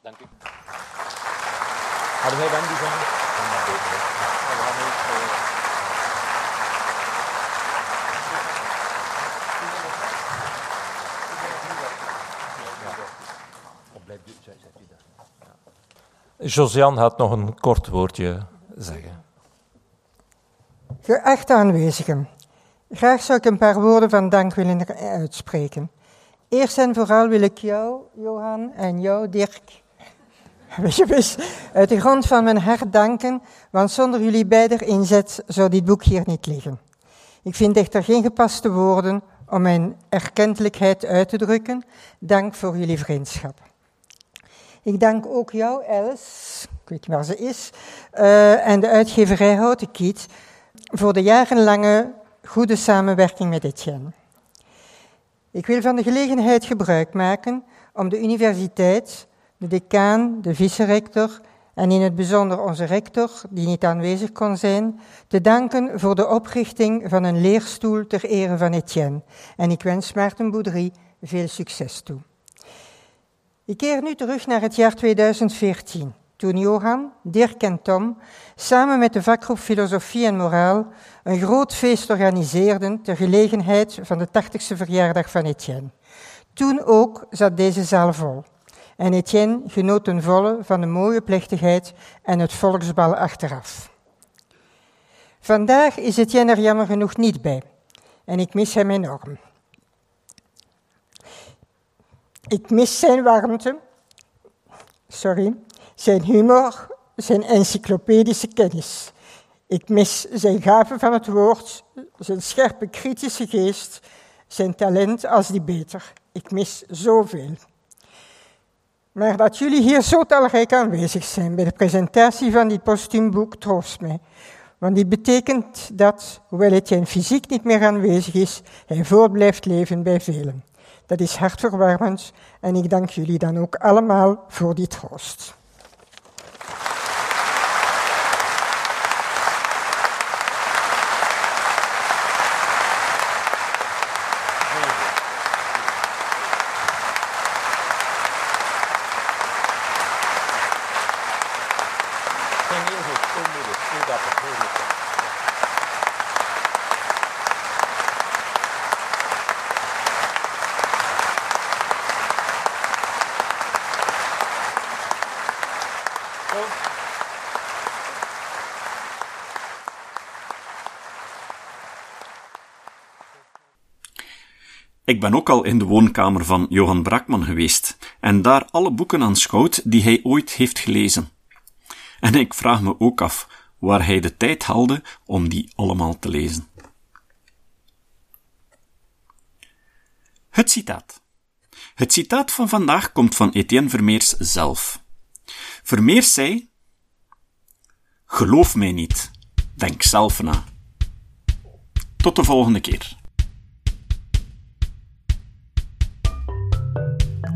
Dank u. Hadden wij Wendy van? Josiane had nog een kort woordje zeggen. Geachte aanwezigen, graag zou ik een paar woorden van dank willen uitspreken. Eerst en vooral wil ik jou, Johan, en jou, Dirk, [laughs] uit de grond van mijn hart danken, want zonder jullie beider inzet zou dit boek hier niet liggen. Ik vind echter geen gepaste woorden om mijn erkentelijkheid uit te drukken. Dank voor jullie vriendschap. Ik dank ook jou, Alice, ik weet niet waar ze is, uh, en de uitgeverij Houten Kiet voor de jarenlange goede samenwerking met Etienne. Ik wil van de gelegenheid gebruik maken om de universiteit, de decaan, de vice-rector en in het bijzonder onze rector, die niet aanwezig kon zijn, te danken voor de oprichting van een leerstoel ter ere van Etienne. En ik wens Maarten Boudry veel succes toe. Ik keer nu terug naar het jaar 2014, toen Johan, Dirk en Tom samen met de vakgroep Filosofie en Moraal een groot feest organiseerden ter gelegenheid van de 80ste verjaardag van Etienne. Toen ook zat deze zaal vol. En Etienne genoot ten volle van de mooie plechtigheid en het volksbal achteraf. Vandaag is Etienne er jammer genoeg niet bij. En ik mis hem enorm. Ik mis zijn warmte, sorry, zijn humor, zijn encyclopedische kennis. Ik mis zijn gave van het woord, zijn scherpe kritische geest, zijn talent als die beter. Ik mis zoveel. Maar dat jullie hier zo talrijk aanwezig zijn bij de presentatie van dit postuumboek troost mij. Want dit betekent dat, hoewel Etienne fysiek niet meer aanwezig is, hij voort blijft leven bij velen. Dat is hartverwarmend en ik dank jullie dan ook allemaal voor die troost. Ik ben ook al in de woonkamer van Johan Brakman geweest en daar alle boeken aanschouwd die hij ooit heeft gelezen. En ik vraag me ook af waar hij de tijd haalde om die allemaal te lezen. Het citaat. Het citaat van vandaag komt van Etienne Vermeers zelf. Vermeers zei: Geloof mij niet, denk zelf na. Tot de volgende keer.